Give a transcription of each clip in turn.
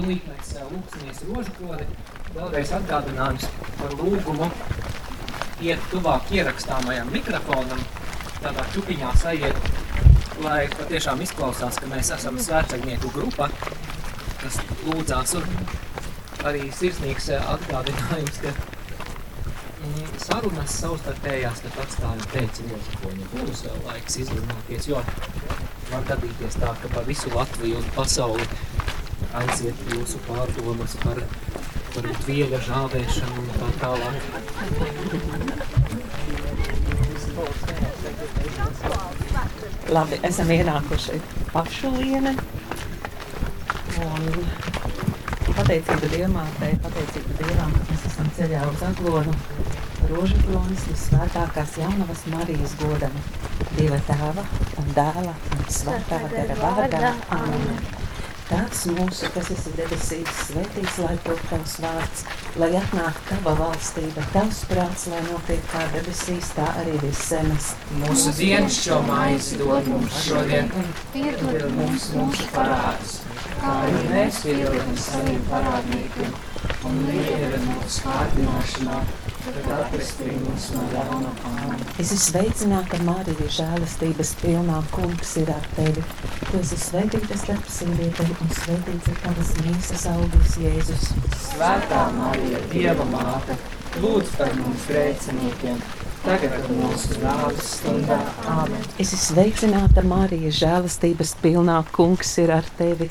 tūlīt mēs lūksimies rožu kodi. Vēlreiz atgādinājums par lūgumu iet tuvāk ierakstāmajam mikrofonam, tādā čupiņā sajiet, lai patiešām izklausās, ka mēs esam svētceļnieku grupa, kas lūdzās un arī sirsnīgs atgādinājums, ka mm, sarunas savstarpējās tad atstāja teica Rožakoņa. Būs vēl laiks izrunāties, jo var gadīties tā, ka pa visu Latviju un pasauli aiziet jūsu pārdomas par varbūt viega žāvēšanu un tā tālāk. Labi, esam ienākuši pašuliene. Un pateicība Dievmātei, pateicība Dievam, ka mēs esam ceļā uz Aglonu. Rožaklonis visvētākās jaunavas Marijas godam. Dieva tēva un dēla un svētā gara vārdā. Amen. Tēvs mūsu, kas esi debesīs, svētīts, lai top tavs vārds, lai atnāk tava valstība, tavs prāts, lai notiek kā debesīs, tā arī viss zemes. Mūsu dienas šo maizi dod mums šodien, piedod mums mūsu parādus, kā arī mēs piedodam saviem parādniekiem, un neieved mūsu kārdināšanā, bet atpestī mūs no ļauna āmen. Es esmu sveicināta Marija, žēlastības pilnā kungs ir ar tevi. Tu esi svētīta starp sievietēm un ir tavas mīsas auglis Jēzus. Svētā Marija, Dieva māte, lūdz par mums grēciniekiem, tagad mūsu nāves stundā. Āmen. Es esmu sveicināta Marija, žēlastības pilnā kungs ir ar tevi.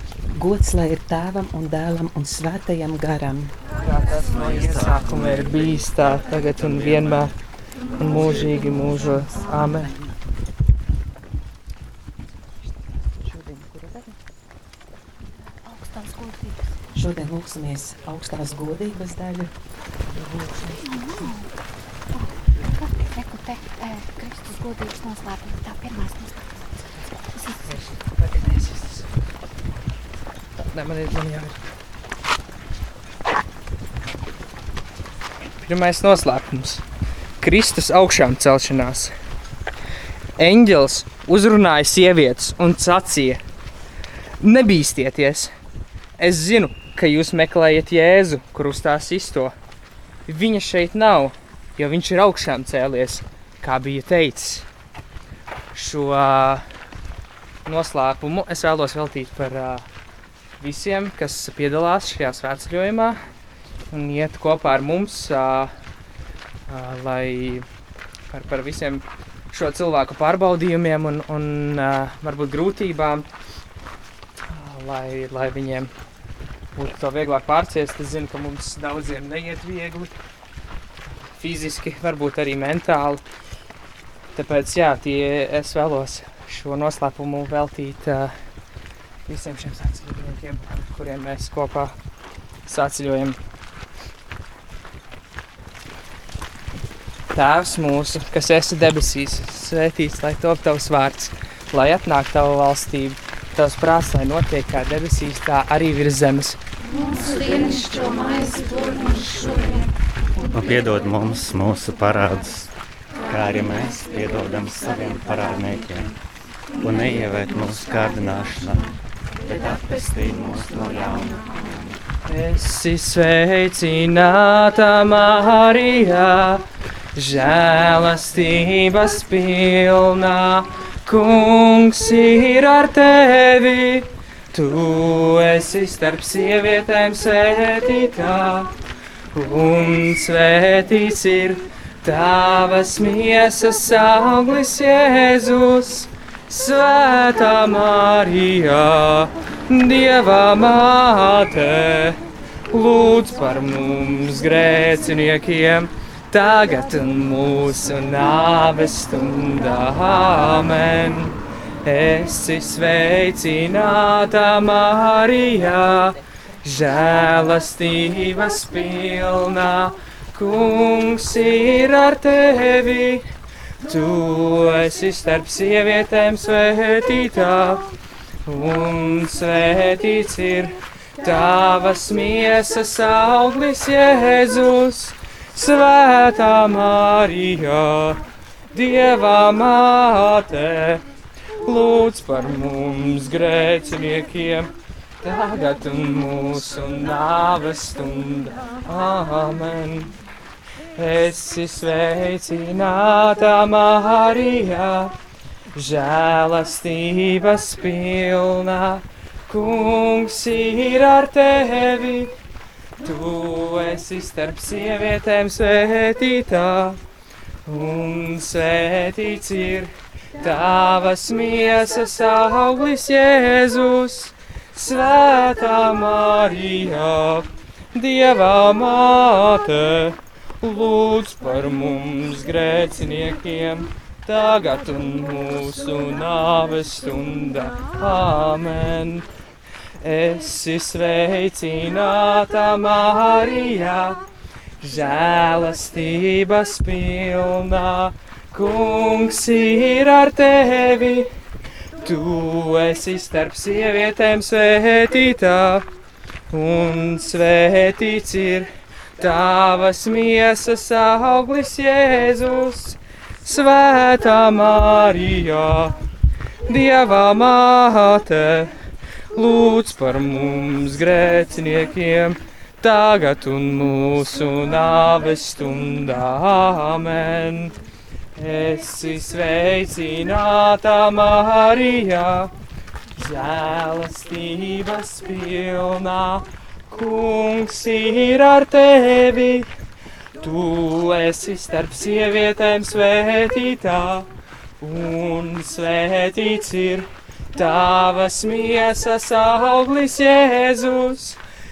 Gods lai ir tēvam un dēlam un svētajam garam. Kā tas no iesākuma ir bijis tā, tagad un vienmēr, un mūžīgi mūžos. Āmen. Šodien lūksimies augstās godības daļu. Reku te, e, Kristus godības noslēpums, tā pirmās noslēpums. Nē, man ir, man jau ir. Pirmais noslēpums. Kristus augšām celšanās. Eņģelis uzrunāja sievietes un sacīja: Nebīsties! Es zinu, ka jūs meklējat Jēzu, kurus tās izto. Viņa šeit nav, jo viņš ir augšām cēlies, kā bija teicis. Šo noslēpumu es vēlos veltīt par ā, visiem, kas piedalās šajā svētceļojumā un iet kopā ar mums, lai par, par visiem šo cilvēku pārbaudījumiem un, un varbūt grūtībām, lai, lai viņiem būtu to vieglāk pārciest. Es zinu, ka mums daudziem neiet viegli, fiziski, varbūt arī mentāli. Tāpēc, jā, tie es vēlos šo noslēpumu veltīt uh, visiem šiem sāceļniekiem, kuriem mēs kopā sāceļojam. Tēvs mūsu, kas esi debesīs, svētīts, lai top tavs vārds, lai atnāk tava valstība, tavs prāts, lai notiek kā debesīs, tā arī virs zemes. Mūsu dienascho maizi dod mums šodien, Un piedod mums mūsu parādus, kā arī mēs piedodam saviem parādniekiem. Un neievēt mūsu kārdināšanā, bet atpestī mūs no ļauna. Esi sveicināta Marijā, žēlastības pilnā, kungs ir ar tevi. Tu esi starp sievietēm svētītā, un svētīts ir tavas miesas auglis Jēzus. Svētā Marijā, Dieva māte, lūdz par mums grēciniekiem, tagad un mūsu nāves stundā. Amen. Esi sveicināta Marijā, žēlastības pilnā. Kungs ir ar tevi, tu esi starp sievietēm svētītā, un svētīts ir tavas miesas auglis Jēzus, Svētā Marija, Dieva māte, lūdz par mums grēciniekiem tagad un mūsu nāves stundā. Āmen! Esi sveicināta Marijā, žēlastības pilnā. Kungs ir ar tevi, tu esi starp sievietēm svētītā, un svētīts ir tavas miesas auglis Jēzus. Svētā Marija, Dieva māte, lūdz par mums grēciniekiem, tagad un mūsu nāves stundā. Āmen! Esi sveicināta Marija, žēlastības pilnā, kungs ir ar tevi! Tu esi starp sievietēm svētītā, un svētīts ir tavas miesas auglis Jēzus, Svētā Mārijā, Dieva māte, lūdz par mums grēciniekiem, tagad un mūsu nāves stundā. Amen! Esi sveicināta Marijā, žēlastības pilnā. Kungs ir ar tevi, tu esi starp sievietēm svētītā, un svētīts ir tavas miesas auglis Jēzus,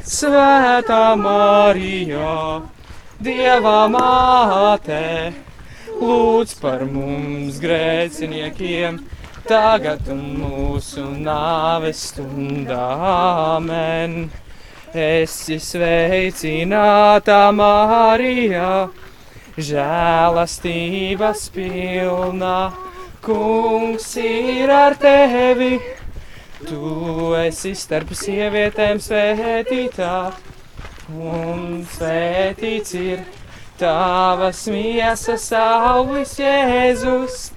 Svētā Marijā, Dieva māte lūdz par mums grēciniekiem, tagad un mūsu nāves stundā. Amen! Esi sveicināta Marijā, žēlastības pilnā, kungs ir ar tevi. Tu esi starp sievietēm svētītā, un svētīts ir Tavas miesas auglis Jēzus,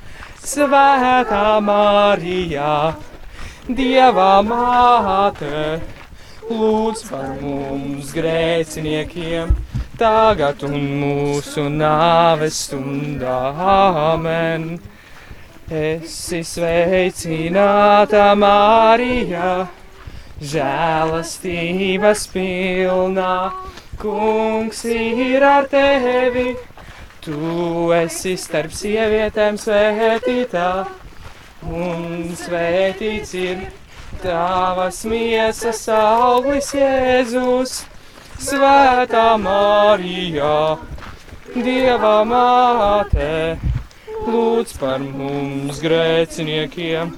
Svētā Marijā, Dieva māte, lūdz par mums grēciniekiem, tagad un mūsu nāves stundā. Amen! Esi sveicināta Marijā, žēlastības pilnā kungs ir ar tevi. Tu esi starp sievietēm svētītā, un svētīts ir tavas miesas auglis Jēzus, Svētā Marijā, Dieva māte, lūdz par mums grēciniekiem,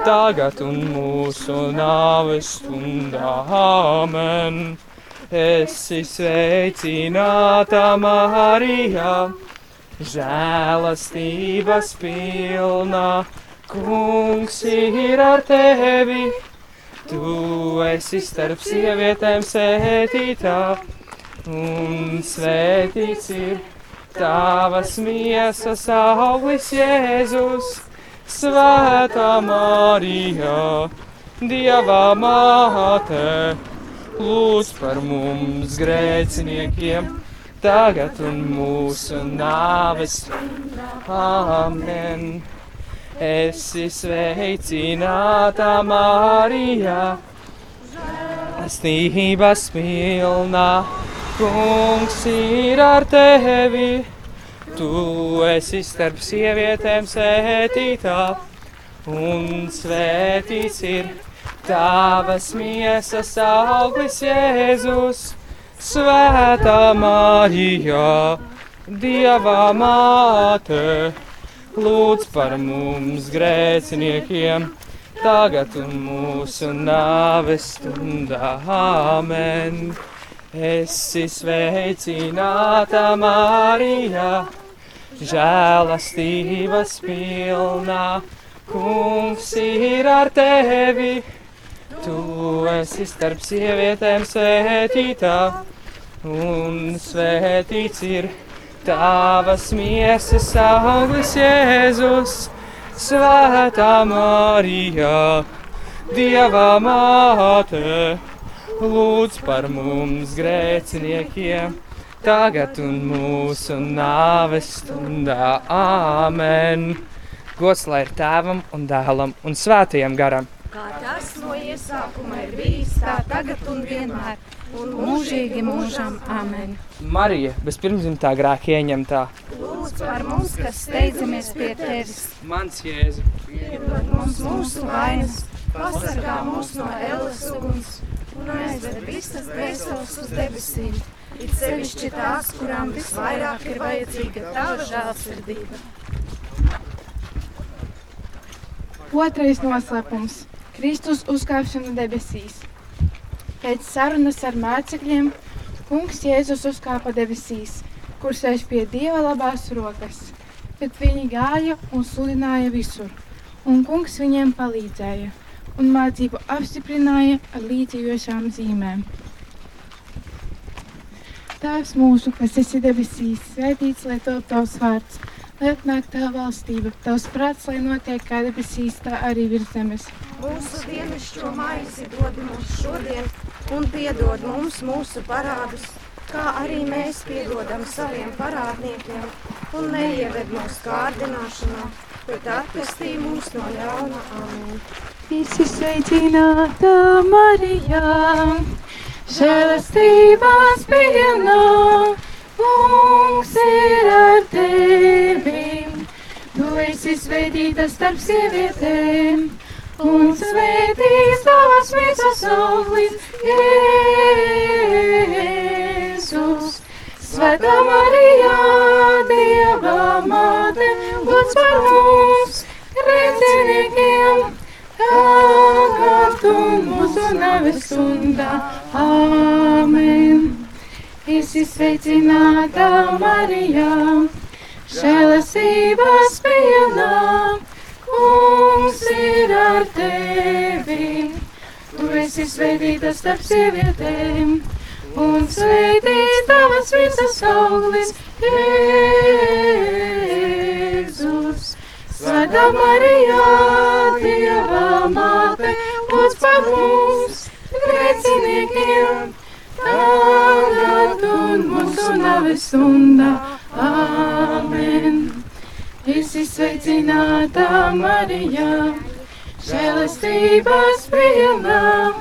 tagad un mūsu nāves stundā. Amen! esi sveicināta Marijā, žēlastības pilnā, kungs ir ar tevi. Tu esi starp sievietēm sētītā, un svētīts ir tavas miesas auglis Jēzus, Svētā Marija, Dieva māte lūdz par mums grēciniekiem, tagad un mūsu nāves. Amen! Esi sveicināta Marijā, stības pilnā, kungs ir ar tevi. Tu esi starp sievietēm sētītā, un svētīts ir Tavas miesas auglis Jēzus, Svētā Marija, Dieva māte, lūdz par mums grēciniekiem, tagad un mūsu nāves stundā. Āmen! Esi sveicināta Marija, žēlastības pilnā, kungs ir ar tevi. Tu esi starp sievietēm svētītā, un svētīts ir tavas miesas auglis Jēzus, Svētā Marija, Dieva māte, lūdz par mums grēciniekiem, tagad un mūsu nāves stundā. Āmen! Gods lai ir tēvam un dēlam un svētajam garam! Kā tas no iesākuma ir bijis, tā tagad un vienmēr, un mūžīgi mūžam. Amen. Marija, bez pirmzimtā grēka ieņemtā, Lūdz par mums, kas steidzamies pie tevis. mans jēzu. Piedod mums mūsu vainas, pasargā mūs no ēlas uguns un aizved visas dvēseles uz debesīm. It sevišķi tās, kurām visvairāk ir vajadzīga tava žēlsirdība. Otrais noslēpums - Kristus uzkāpšana debesīs. Pēc sarunas ar mācekļiem Kungs Jēzus uzkāpa debesīs, kur sēž pie Dieva labās rokas, bet viņi gāja un sludināja visur, un Kungs viņiem palīdzēja, un mācību apstiprināja ar līdzījošām zīmēm. Tēvs mūsu, kas esi debesīs, svētīts lai top tavs vārds, lai atnāk tā valstība, tavs prāts, lai notiek kā debesīs, tā arī virs zemes. Mūsu dienascho maizi dod mums šodien, un piedod mums mūsu parādus, kā arī mēs piedodam saviem parādniekiem, un neieved mūsu kārdināšanā, bet atpestī mūs no ļauna. Amen. Visi sveicināta Marijā, žēlastības pilnā, kungs ir ar tevi. Tu esi svētīta starp sievietēm, un svētīs tavas visas auglis, Jēzus. Svētā Marijā, Dieva māte, lūdz par mums, grēciniekiem, tagad un mūsu nāves stundā. Āmen! Esi sveicināta Marijā, žēlastības pilnā, kungs ir ar tevi. Tu esi svētīta starp sievietēm, un svētīts tavas visas auglis, Jēzus. Svētā Marijā, Dieva māte, lūdz par mums, grēciniekiem, tagad un mūsu nāves stundā. Āmen! Esi sveicināta Marijā, žēlastības pilnā,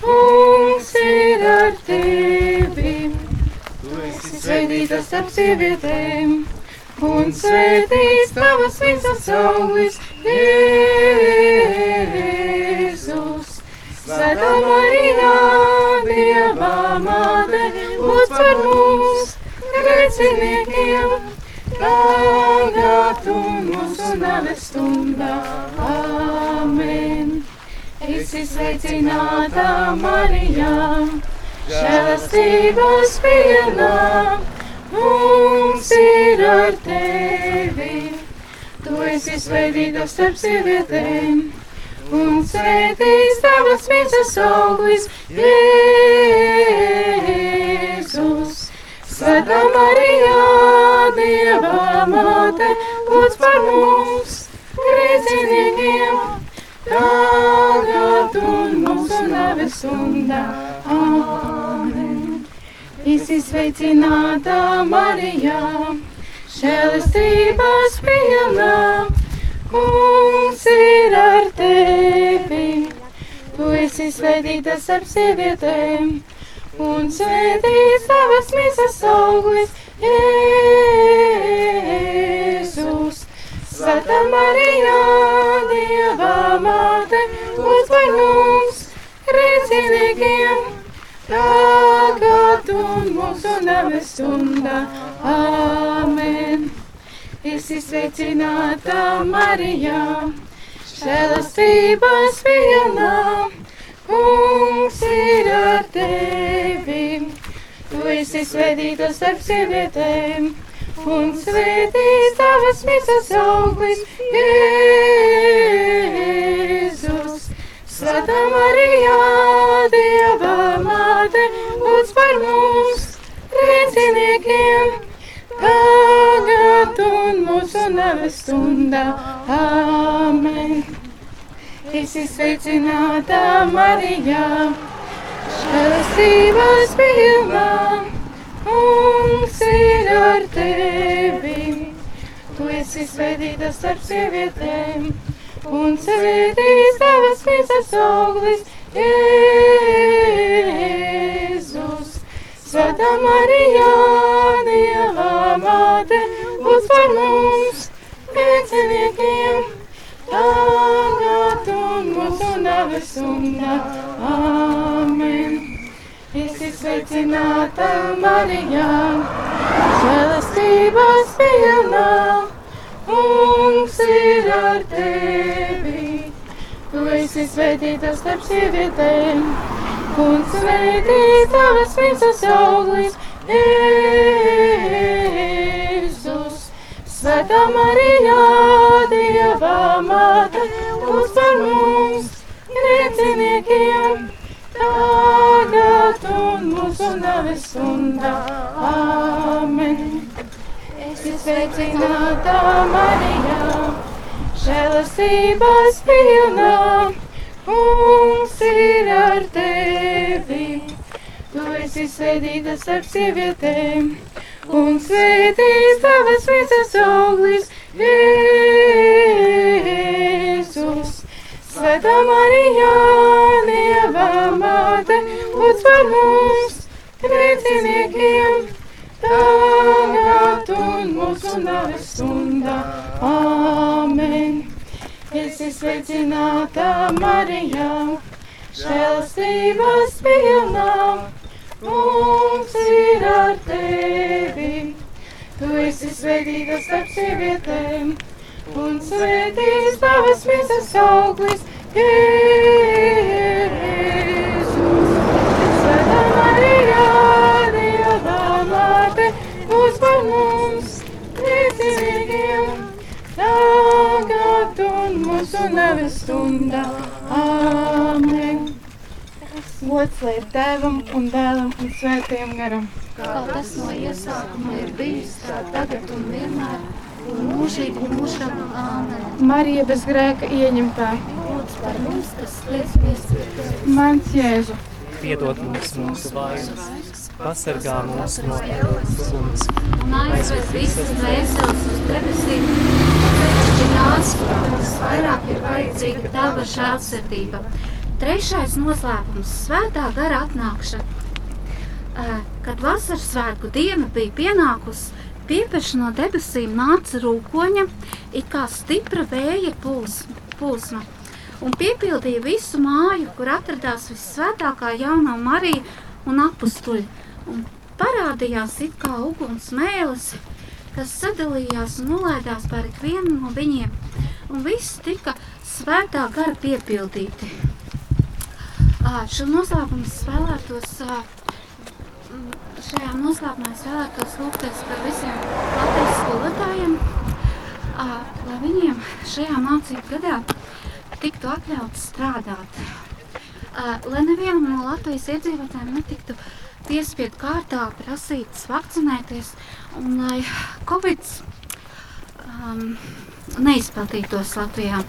kungs ir ar tevi. Tu esi svētīta starp sievietēm, un svētīts tavas visas auglis, Jēzus. Svētā Marijā, Dieva māte, lūdz par mums, grēciniekiem, tagad un mūsu nāves stundā. Āmen! Esi sveicināta Marijā, žēlastības pilnā, mums ir ar tevi. Tu esi svētīta starp sievietēm, un svētīts tavas visas auglis, Jēzus. Svētā Marijā, Dieva māte, lūdz par mums, grēciniekiem, tagad un mūsu nāves stundā. Āmen. Visi sveicināta Marijā, žēlastības pilnā, kungs ir ar tevi. Tu esi svētīta starp sievietēm, un svētīts tavas misas auglis, Jēzus. Svētā Marijā, Dieva māte, lūdz par mums, grēciniekiem, tagad un mūsu nāves stundā. Āmen! Esi sveicināta Marijā, žēlastības pilnā, kungs ir ar tevi. Tu esi svētīta starp sievietēm un svētīs tavas misas auglis, Jēzus. Svētā Marijā, Dieva māte, lūdz par mums, grēciniekiem, tagad un mūsu nāves stundā. Āmen. Esi sveicināta Marijā, žēlastības pilnā. Kungs ir ar tevi. Tu esi svētīta starp sievietēm, un svētīs tavas visas auglis, Jēzus. Svētā Marijā, Dieva māte, lūdz par mums, grēciniekiem, tagad un mūsu nāves stundā. Āmen. Esi sveicināta Marijā, žēlastības pilnā, kungs ir ar tevi. Tu esi svētīta starp sievietēm, un svētīs tavas visas auglis, Jēzus. Svētā Marijā, Dieva māte, lūdz par mums, grēciniekiem tagad un mūsu nāves stundā. Āmen. Esi sveicināta Marijā, žēlastības pilnā, kungs ir ar tevi. Tu esi svētīta starp sievietēm, un svētīs tavas visas auglis, Jēzus. Svētā Marijā, Dieva māte, lūdz par mums, grēciniekiem, tagad un mūsu nāves stundā. Āmen! Esi sveicināta Marijā, žēlastības pilnā, mums ir ar tevi. Tu esi svētīta starp sievietēm, un svētīs tavas visas auglis, Jēzus. Svētā Marijā, Dieva māte, lūdz par mums, grēciniekiem, tagad un mūsu nāves stundā. Āmen. Gods lai ir tēvam un dēlam un svētajam garam. kā tas no iesākuma ir bijis, tā tagad un vienmēr, un mūžīgi mūžam. Āmen. Marija bez grēka ieņemtā. Lūdz par mums, kas liec piespieties. Mans Jēzu. Piedod mums mūsu vainas, pasargā mūs no ēnas Un aizved visas dvēseles uz debesīm, tās, kurām visvairāk ir vajadzīga tava žēlsirdība. Trešais noslēpums - svētā gara atnākšana. Kad vasaras svētku diena bija pienākusi, piepeši no debesīm nāca rūkoņa, it kā stipra vēja plūsma, un piepildīja visu māju, kur atradās visvētākā jaunā Marija un apstuļi. Un parādījās it kā uguns mēlis, kas sadalījās un nolaidās par ikvienu no viņiem, un viss tika svētā gara piepildīti. Ā, Šo noslēpumu es vēlētos, šajā noslēpumā es vēlētos lūgties par visiem Latvijas skolotājiem, lai viņiem šajā mācību gadā tiktu atļauts strādāt. Lai nevienam no Latvijas iedzīvotājiem netiktu piespiedu kārtā prasīts vakcinēties, un lai Covid um, neizplatītos Latvijā.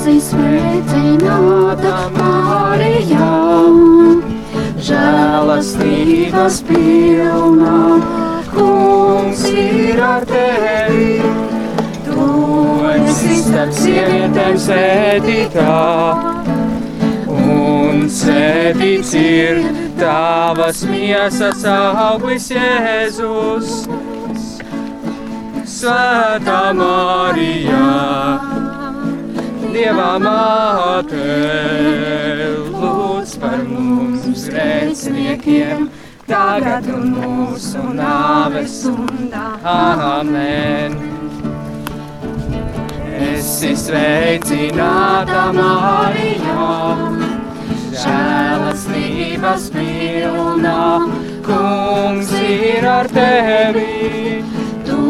Esi sveicināta Marijā, žēlastības pilnā, kungs ir ar tevi. Tu esi starp sievietēm sēdītā, un sēdīts ir tavas miesas auglis Jēzus. Svētā Marijā, Dieva māte, lūdz par mums grēciniekiem, tagad un mūsu nāves stundā. Amen! Esi sveicināta Marijā, žēlastības pilnā, kungs ir ar tevi. Tu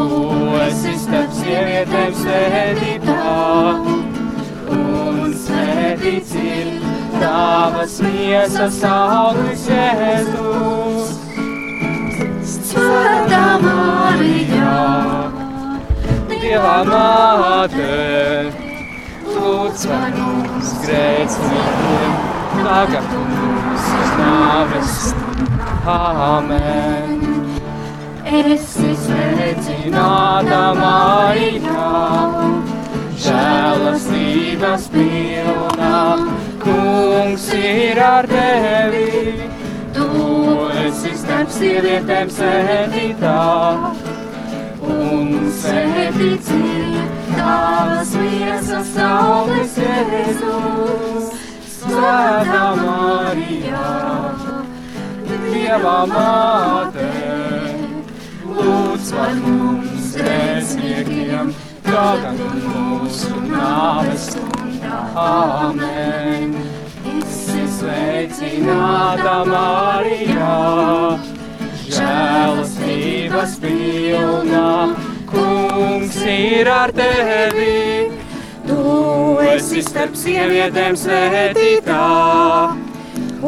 esi starp sievietēm svētītā, svētīts ir tavas miesas auglis Jēzus. Svētā Marijā, Dieva māte, lūdz par mums grēciniekiem, tagad un mūsu nāves Amen. Esi sveicināta Marijā, žēlastības pilnā, kungs ir ar tevi. Tu esi starp sievietēm svētītā, un ir tavas miesas auglis Jēzus. Svētā Marijā, Dieva māte, lūdz par mums grēciniekiem, un mūsu nāves stundā. Amen. Esi sveicināta Marijā, žēlastības pilnā, kungs ir ar tevi. Tu esi starp sievietēm svētītā,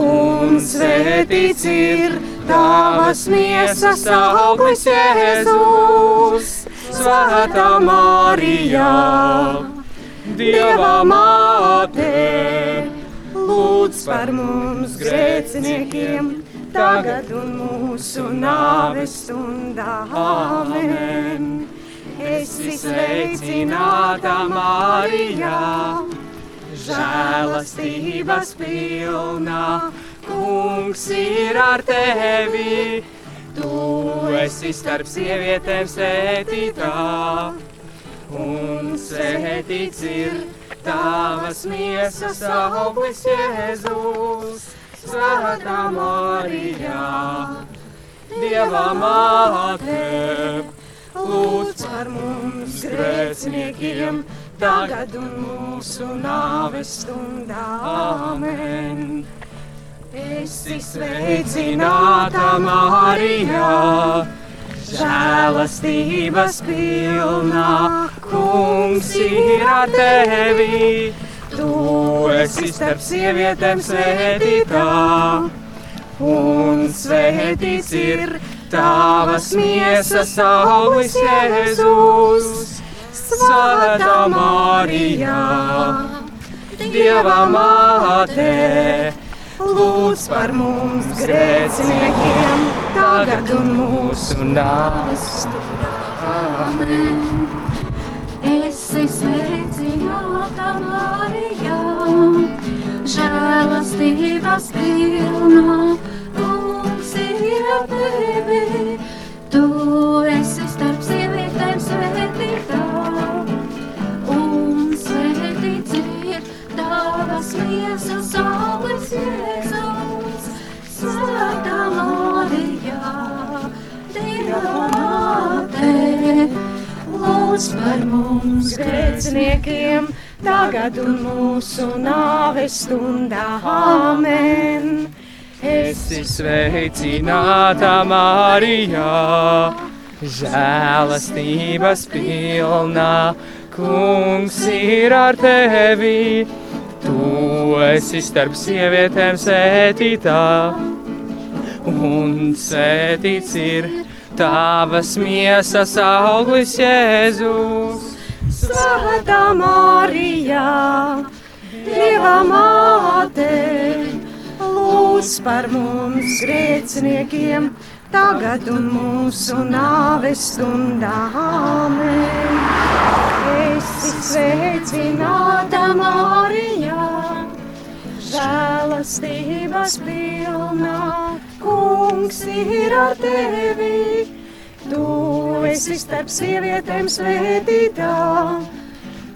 un svētīts ir tavas miesas auglis Jēzus. Svētā Marijā, Dieva māte, lūdz par mums grēciniekiem, tagad un mūsu nāves stundā. Amen! Esi sveicināta Marijā, žēlastības pilnā, kungs ir ar tevi. Tu esi starp sievietēm svētītā, un svētīts ir tavas miesas auglis Jēzus. Svētā Marijā, Dieva māte, lūdz par mums grēciniekiem, tagad un mūsu nāves stundā. Amen! Esi sveicināta Marijā, žēlastības pilnā, kungs ir ar tevi. Tu esi starp sievietēm svētītā, un svētīts ir tavas miesas auglis Jēzus. Svētā Marijā, Dieva māte, lūdz par mums grēciniekiem, tagad un mūsu nāves stundā. Amen. Esi sveicināta Marijā, žēlastības pilnā, kungs ir ar tevi. Tu esi starp sievietēm svētītā, tavas miesas auglis Jēzus. Svētā Marijā, Dieva māte, lūdz par mums grēciniekiem, tagad un mūsu nāves stundā. Amen! Esi sveicināta Marijā, žēlastības pilnā, kungs ir ar tevi. Esi starp sievietēm sētītā, un sētīts ir tavas miesas auglis Jēzus. Svētā Marijā, Dieva māte, lūdz par mums grēciniekiem, tagad un mūsu nāves stundā. Amen! Esi sveicināta Marijā, žēlastības pilnā, kungs ir ar tevi. Tu esi starp sievietēm svētītā,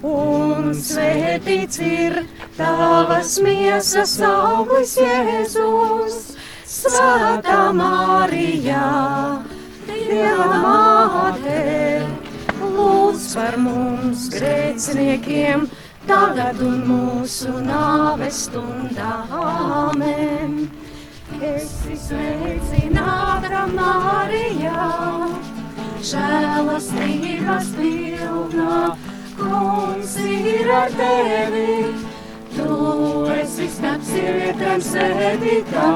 un svētīts ir tavas miesas auglis Jēzus. Svētā Marijā, Dieva māte, lūdz par mums grēciniekiem, tagad un mūsu nāves stundā. Āmen! Esi sveicināta Marijā, žēlastības pilnā, kungs ir ar tevi. Tu esi starp sievietēm sēdītā,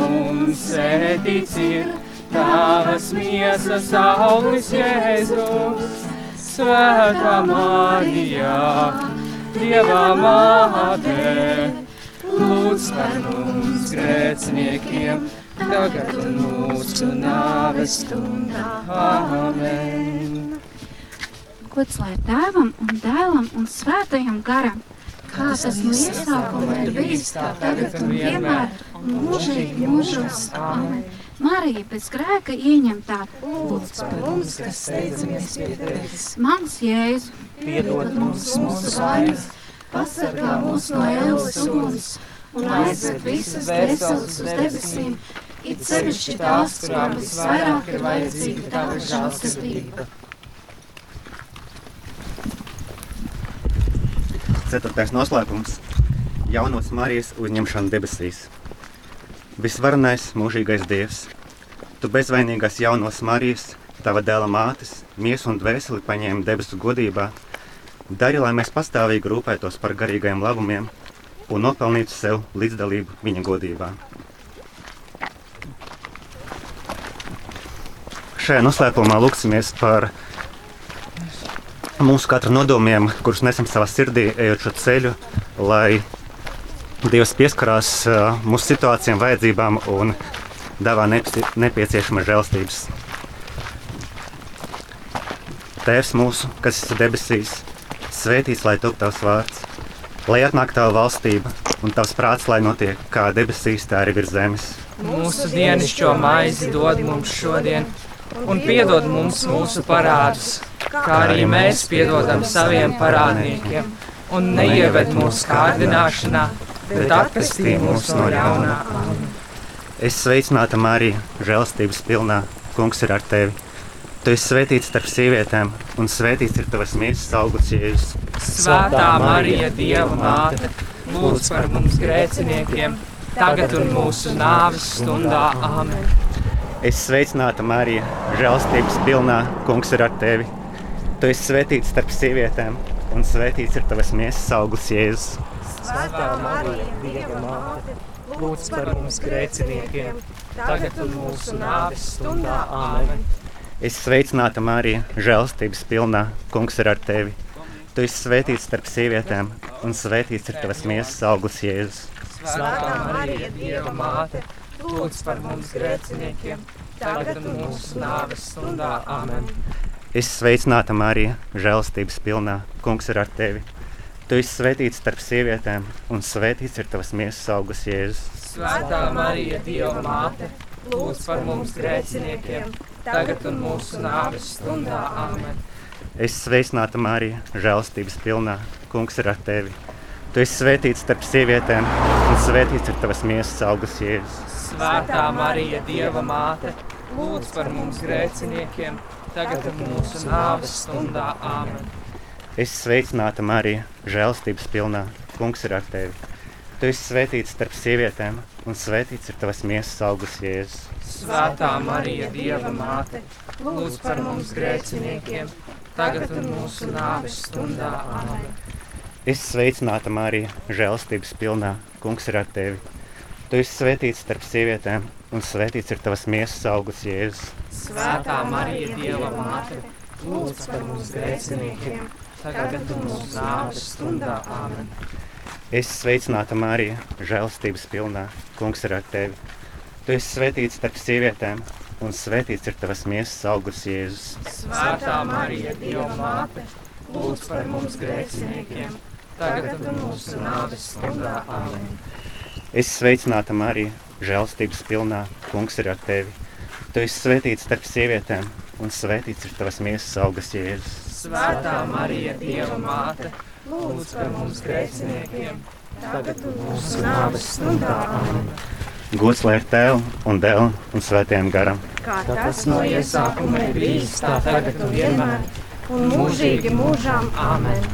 Un sēdīts ir tavas miesas auglis Jēzus. Svētā Marijā, Dieva māte, lūdz par mums grēciniekiem, tagad un mūsu nāves stundā. Āmen. Gods lai tēvam un dēlam un svētajam garam, kā tas no iesākuma ir bijis, tā tagad un vienmēr, mūžīgi mūžos. Amen. Marija pēc grēka ieņemtā, lūdz par mums, kas steidzamies pie tevis. Mans Jēzu, piedod mums mūsu vainas, pasargā mūs no ēlas uguns un aizved visas veselas uz debesīm, it sevišķi tās, kurām visvairāk ir vajadzīga tava žālsirdība. Ceturtais noslēpums - jaunos Marijas uzņemšana debesīs. Visvarenais, mūžīgais Dievs, Tu bezvainīgās jaunos Marijas, Tava dēla mātes, miesu un dvēseli paņēmi debesu godībā, dari, lai mēs pastāvīgi rūpētos par garīgajiem labumiem un nopelnītu sev līdzdalību viņa godībā. Šajā noslēpumā lūksimies par mūsu katra nodomiem, kurus nesam savā sirdī, ejot šo ceļu, lai Dievs pieskarās mūsu situācijām, vajadzībām un dāvā nepie- nepieciešamas žēlstības. Tēvs mūsu, kas esi debesīs, svētīts lai top tavs vārds, lai atnāk tava valstība un tavs prāts, lai notiek kā debesīs, tā arī virs zemes. Mūsu dienascho maizi dod mums šodien, un piedod mums mūsu parādus, kā arī mēs piedodam saviem parādniekiem. Un neieved mūsu kārdināšanā, bet atpestī mūs no ļaunā. Es sveicināta Marija, žēlstības pilnā, kungs ir ar tevi. Tu esi svētīts starp sievietēm, un svētīts ir tavas miesas augurs, Jēzus. Svētā Marija, Dieva māte, lūdz par mums grēciniekiem, tagad un mūsu nāves stundā. Āmen. Es sveicināta Marija, žēlstības pilnā, kungs ir ar tevi. Tu esi svētīts starp sievietēm, un svētīts ir tavas miesas augurs, Jēzus. Svētā Marija, Dieva māte, Lūdz par mums grēciniekiem, tagad un mūsu nāves stundā. Āmen. Es sveicināta Marija, žēlstības pilnā, kungs ir ar tevi. Tu esi svētīts starp sievietēm, un svētīts ir tavas miesas augurs, Jēzus. Svētā Marija, Dieva māte, lūdz par mums grēciniekiem, tagad un mūsu nāves stundā. Āmen. Es sveicināta Marija, žēlstības pilnā, kungs ir ar tevi. Tu esi svētīts starp sievietēm, un svētīts ir tavas miesas augurs, Jēzus. Svētā Marija, Dieva māte, lūdz par mums grēciniekiem, tagad un mūsu nāves stundā. Āmen. Es sveicināta Marija, žēlstības pilnā, kungs ir ar tevi. Tu esi svētīts starp sievietēm, un svētīts ir tavas miesas augurs, Jēzus. Svētā Marija, Dieva māte, lūdz par mums grēciniekiem, tagad un mūsu nāves stundā. Āmen. Es sveicināta Marija, žēlstības pilnā, kungs ir ar tevi. Tu esi svētīts starp sievietēm, un svētīts ir tavas miesas augurs, Jēzus. Svētā Marija, Dieva māte, lūdz par mums grēciniekiem, tagad un mūsu nāves stundā. Āmen. Es sveicināta Marija, žēlstības pilnā, kungs ir ar tevi. Tu esi svētīts starp sievietēm, un svētīts ir tavas miesas augurs, Jēzus. Svētā Marija, Dieva māte, lūdz par mums grēciniekiem, tagad un mūsu nāves stundā. Āmen. Es sveicināta Marija, žēlstības pilnā, kungs ir ar tevi. Tu esi svētīts starp sievietēm, un svētīts ir tavas miesas augurs, Jēzus. Svētā Marija, Dieva māte, lūdz par mums grēciniekiem, tagad un mūsu nāves stundā. Āmen. Es sveicināta Marija, žēlstības pilnā, kungs ir ar tevi. Tu esi svētīts starp sievietēm, un svētīts ir tavas miesas augurs, Jēzus. Svētā Marija, Dieva māte, lūdz par mums grēciniekiem, tagad mūsu nāves stundā. Gods lai ir tev un dēlam un svētajam garam. Kā tas no iesākuma ir bijis, tā tagad un vienmēr, un mūžīgi mūžām. Āmen!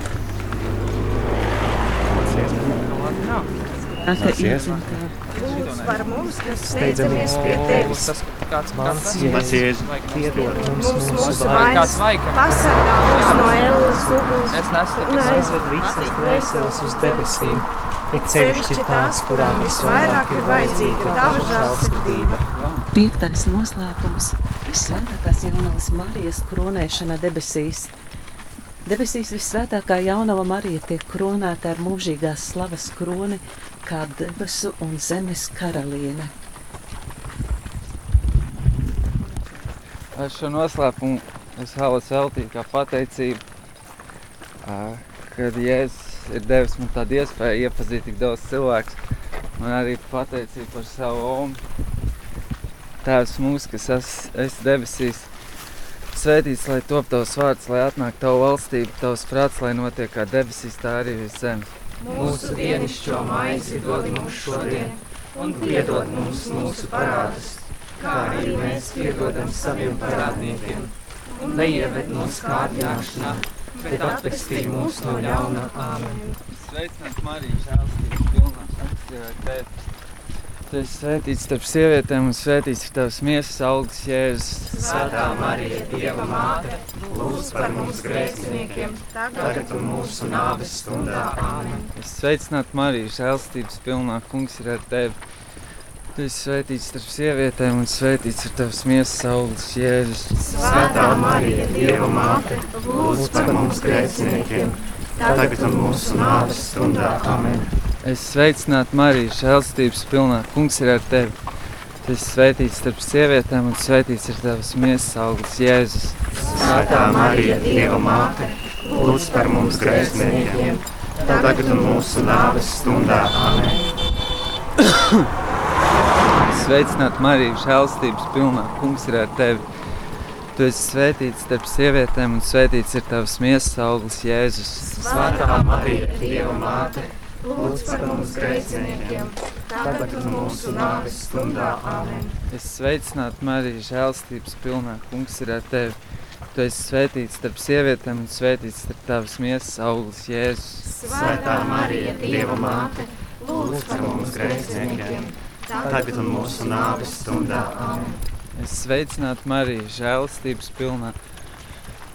Mācies. Lūdz par mums, kas steidzamies pie tevis. Tas kāds Mans Jēzus. Piedod mums Mums mūsu vainas. pasargā mūs no ēlas uguns. Es nesu un Aizved visas dvēseles uz debesīm, it sevišķi tās, kurām visvairāk ir vajadzīga tava žēlsirdība. Piektais noslēpums - visvētākās jaunās Marijas kronēšana debesīs. Debesīs visvētākā jaunava Marija tiek kronēta ar mūžīgās slavas kroni, kā debesu un zemes karaliene. Ar šo noslēpumu es vēlos veltīt kā pateicību, kad Jēzus ir devis man tādu iespēju iepazīt tik daudz cilvēku. Man arī pateicība par savu omu. Tēvs mūsu, kas es, esi debesīs, svētīts, lai top tavs vārds, lai atnāk tavu valstību, tavs prāts, lai notiek kā debesīs, tā arī virs zemes. Mūsu dienascho maizi dod mums šodien, un piedod mums mūsu parādus, kā arī mēs piedodam saviem parādniekiem. Un neieved mūsu kārdināšanā, bet atpestī mūs no ļauna. Āmen! Sveicināt Mariju, žēlstības pilnā, ar tevi. Tu esi svētīts starp sievietēm un svētīts ir tavs miesas augsts Jēzus. Svētā Marija, Dieva māte, lūdz par mums grēciniekiem, tagad un mūsu nāves stundā. Āmen! Es sveicinātu Mariju, žēlstības pilnā, kungs ir ar tevi. Tu esi svētīts starp sievietēm un svētīts ir tavs miesas augsts Jēzus. Svētā Marija, Dieva māte, lūdz par mums grēciniekiem, tagad un mūsu nāves stundā. Āmen! Es sveicinātu Mariju, žēlstības pilnā, kungs ir ar tevi. Tu esi svētīts starp sievietēm un svētīts ir tavs miesas augsts Jēzus. Svētā Marija, Dieva māte, lūdz par mums grēciniekiem, tagad un mūsu nāves stundā. Āmen! Sveicināt Mariju, žēlstības pilnā, kungs ir ar tevi. Tu esi svētīts starp sievietēm un svētīts ir tavs miesas augsts Jēzus. Svētā Marija, Dieva māte, lūdz par mums grēciniekiem, tagad un mūsu nāves stundā. Āmen! Es sveicinātu Mariju, žēlstības pilnā, kungs ir ar tevi. Tu esi svētīts starp sievietēm un svētīts ir tavs miesas augsts Jēzus. Svētā Marija, Dieva māte, lūdz par mums grēciniekiem, tagad un mūsu nāves stundā. Es sveicinātu Mariju, žēlstības pilnā.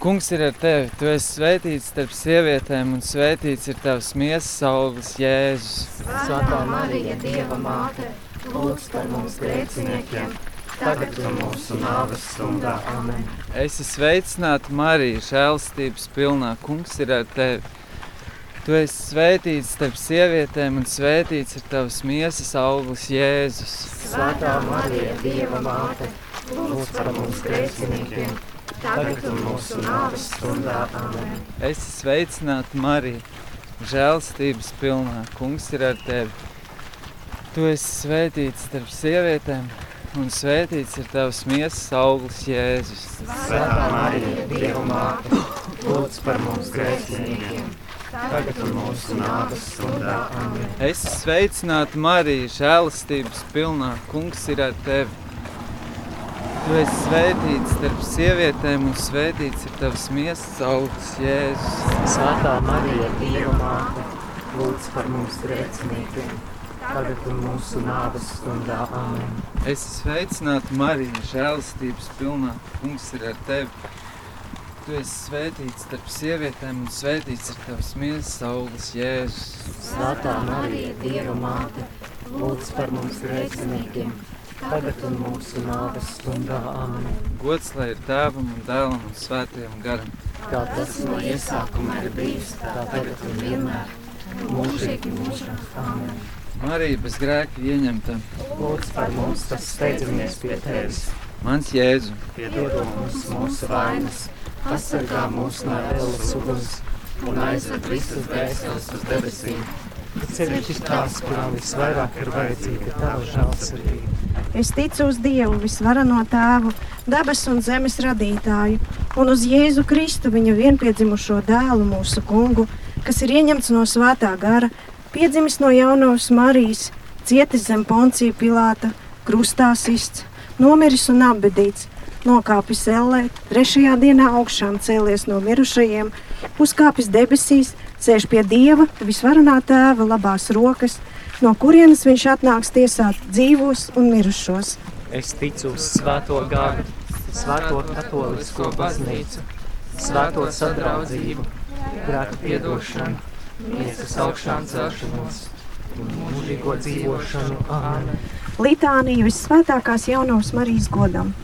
Kungs ir ar tevi. Tu esi svētīts starp sievietēm un svētīts ir tavs miesas augsts Jēzus. Svētā Marija, Dieva māte, lūdz par mums grēciniekiem, tagad un mūsu nāves stundā. Āmen! Es esmu sveicināta Marija, žēlstības pilnā. Kungs ir ar tevi. Tu esi svētīts starp sievietēm un svētīts ir tavs miesas augsts Jēzus. Svētā Marija, Dieva māte, lūdz par mums grēciniekiem, tagad un mūsu nāves stundā. Āmen! Es esmu sveicināta Marija, žēlstības pilnā. Kungs ir ar tevi. Tu esi svētīts starp sievietēm un svētīts ir tavs miesas augsts Jēzus. Svētā Marija, Dieva māte, lūdz par mums grēciniekiem, tagad un mūsu nāves stundā. Āmen! Es esmu sveicināta Marija, žēlastības pilnā. Kungs ir ar tevi. Tu esi svētīts starp sievietēm, un svētīts ir tavs miesas augsts, Jēzus. Svētā Marija, Dieva māte, lūdz par mums grēciniekiem, tagad un mūsu nāves stundā. Āmen! Es esmu sveicināta Marija, žēlastības pilnā. Kungs ir ar tevi. Tu esi svētīts starp sievietēm, un svētīts ir tavs miesas augsts, Jēzus. Svētā Marija, Dieva māte, lūdz par mums grēciniekiem, tagad un mūsu nāves stundā. Āmen! Gods lai ir tēvam un dēlam un svētajam garam. Kā tas no iesākuma ir bijis, tā tagad un vienmēr, mūžīgi mūžam. Āmen! Marija bez grēka ieņemta. Lūdz par mums, kas steidzamies pie tevis, Mans Jēzu, piedod mums mūsu vainas, pasargā mūs no ēlas uguns un aizved visas dvēseles uz debesīm. Ceļš tās, kurām visvairāk ir vajadzīga tava žēlsirdība. Es ticu uz Dievu, visvarano tēvu, debesu un zemes radītāju, un uz Jēzu Kristu, viņa vienpiedzimušo dēlu, mūsu kungu, kas ir ieņemts no svētā gara, piedzimis no jaunās Marijas, cietis zem poncija pilāta, krustā sists, nomiris un apbedīts, nokāpis ellē, trešajā dienā augšām cēlies no mirušajiem, uzkāpis debesīs, sēž pie dieva, visvarenā tēva labās rokas, no kurienes viņš atnāks tiesāt dzīvos un mirušos. Es ticu uz svēto gāru, svēto katolisko baznīcu, svēto sadraudzību, grēku piedošanu, miesas augšām celšanos un mūžīgo dzīvošanu. Āmen! Litānija visvētākās jaunās Marijas godam!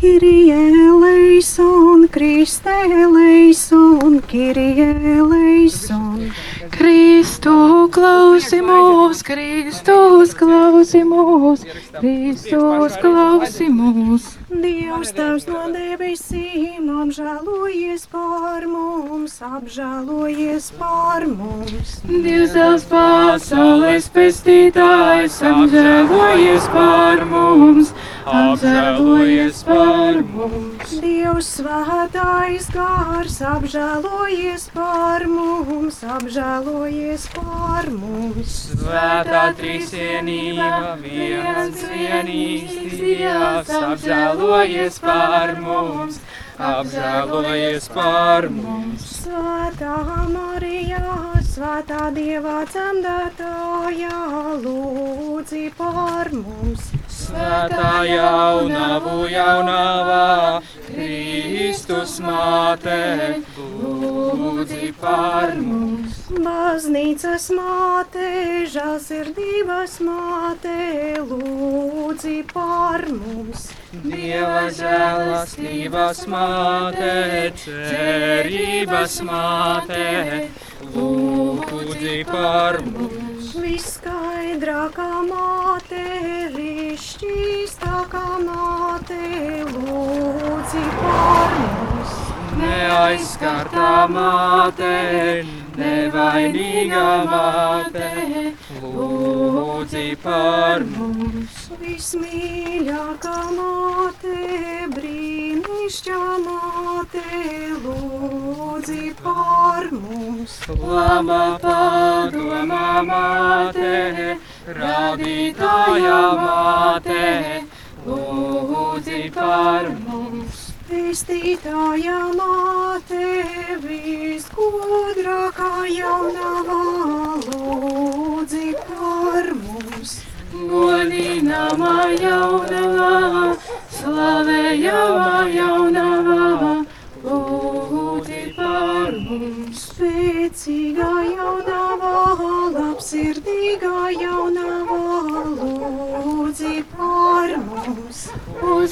Kyrie eleison, Kriste eleison, Kyrie eleison. Kristu klausi mūs, Kristus klausi mūs, Kristus klausi mūs. Dievs tavs no debesīm apžēlojies par mums, apžēlojies par mums. Dievs tavs pasaules pestītājs apžēlojies par mums, apžēlojies par mums. Dievs svētais gars apžēlojies par mums, apžēlojies par mums. Svētā trīsienība, viens vienīgs Dievs, apžēlojies par mums, apžēlojies par mums. Svētā Marijā, svētā Dieva cemdētājā, lūdzi par mums. Svētā jaunavu jaunavā, Kristus māte, lūdzi par mums. Baznīcas māte, žēlsirdības māte, lūdzi par mums. Dieva žēlastības māte, cerības māte, lūdzi par mums. Viskaidrākā māte, rišķīstākā māte, lūdzi par mums. Neaizskartā māte, nevainīgā māte, lūdzi par mums. Vismīļākā māte, brīnišķā māte, lūdzi par mums. Laba padomā māte, radītājā māte, lūdzi par mums. Pestītājā māte, visgudrākā jaunavā, lūdzi par mums. Godināmā jaunavā, slavējamā jaunavā,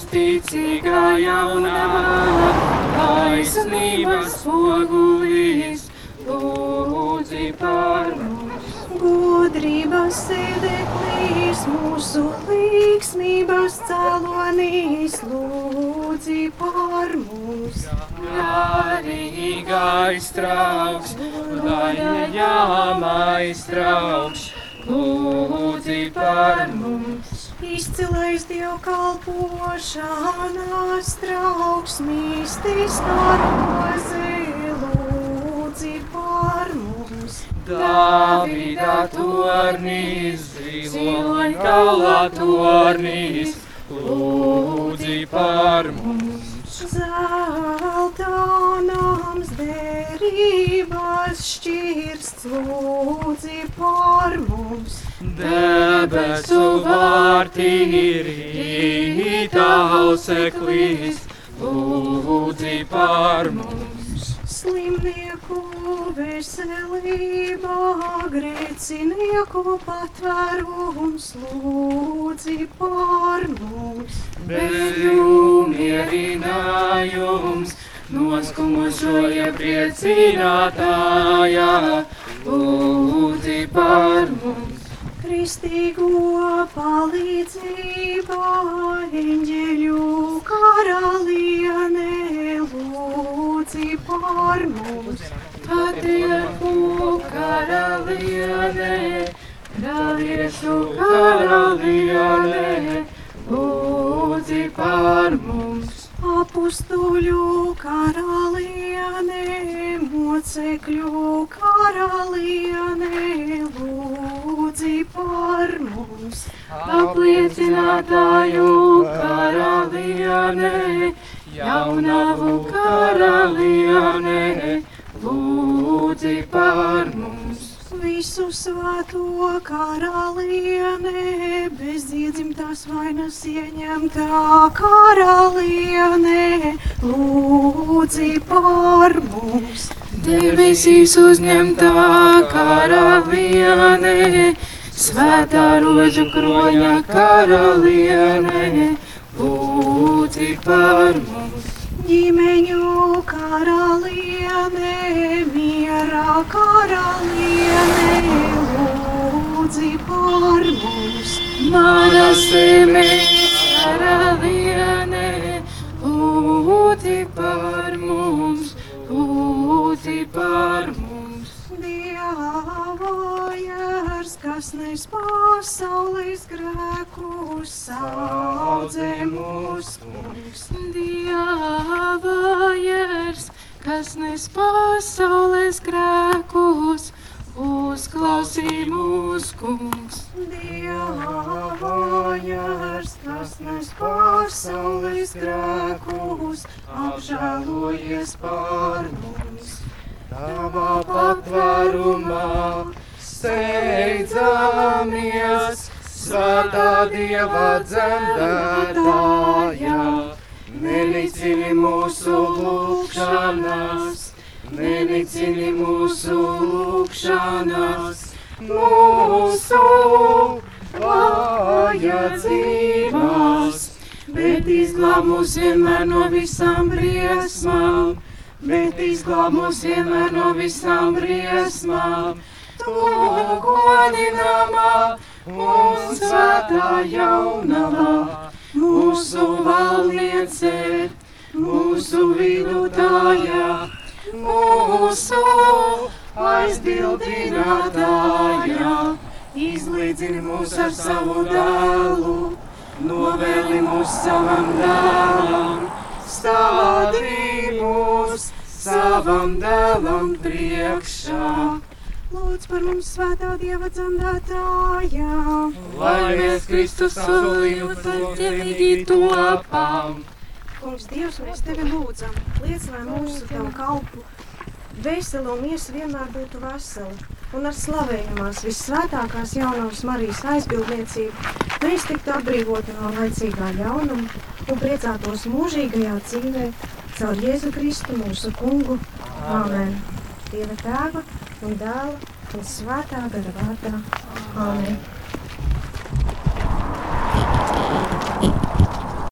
Uzticīgā jaunavā, taisnības spogulīs, lūdzi par mums. Gudrības sēdeklīs, mūsu līksmības cēlonīs, lūdzi par mums. Garīgais trauks, daļņāmais trauks, lūdzi par mums. Izcilais dievkalpošanās trauks, mistiskā roze, lūdzi par mums. Dāvida tornīs, ziloņkaulā tornīs, lūdzi par mums. Zelta nams derības šķirsts, lūdzi par mums. Debesu vārtīri tauseklīs, lūdzi par mums. Slimnieku veselībā, grēcinieku patvērums, lūdzi par mums. Bēgļu mierinājums, noskumušo iepriecinātājā, lūdzi par mums. Kristīgo palīdzību, eņģeļu karaliene, lūdzi par mums. Patieku karaliene, praviešu karaliene, lūdzi par mums. Apustuļu karaliene, mocekļu karaliene, lūdzi lūdzi par mums. apliecinātāju karalienē, jaunavu karalienē, lūdzi par mums. Visu svēto karalienē, bez iedzimtās vainas ieņemtā karalienē, lūdzi par mums. Debesīs uzņemtā karalienē, svētā rožu kroņa karalienē, lūdzi par mums. Ģimeņu karalienē, mierā karalienē, lūdzi par mums. Mana zemes karalienē, lūdzi par mums, lūdzi par mums. Dieva jērs, kas nes pasaules grēkus, saudzē mūs kungs. Dieva jērs, kas nes pasaules grēkus, uzklausī mūs kungs. Dieva jērs, kas nes pasaules grēkus, apžēlojies par mums. Tavā patvērumā steidzamies, svētā Dieva dzemdētājā. Nenicini mūsu lūgšanas, nenicini mūsu lūgšanas, mūsu vajadzības, bet izglāb mūs vienmēr no visām briesmām. Bet izglāb mūs vienmēr no visām briesmām. Tu godināmā un svētā jaunavā, mūsu valdniece, mūsu vidutājā, mūsu aizbildinātājā. Izlīdzini mūs ar savu dēlu, novēli mūs savam dēlam stādī mūs savam dēlam priekšā. Lūdz par mums svētā Dieva dzemdētājā. Lai mēs Kristus solījumu taļķevīgi topām. Kungs, Dievs, mēs tevi lūdzam, liec, lai mūsu tavu kalpu veseli un miesa vienmēr būtu veseli. Un ar slavējumās vissvētākās jaunās Marijas aizbildniecību mēs tiktu atbrīvoti no laicīgā ļaunuma un priecātos mūžīgajā dzīvē caur Jēzu Kristu mūsu kungu. Āmen! Dieva tēva un dēla un svētā gara vārdā. Āmen!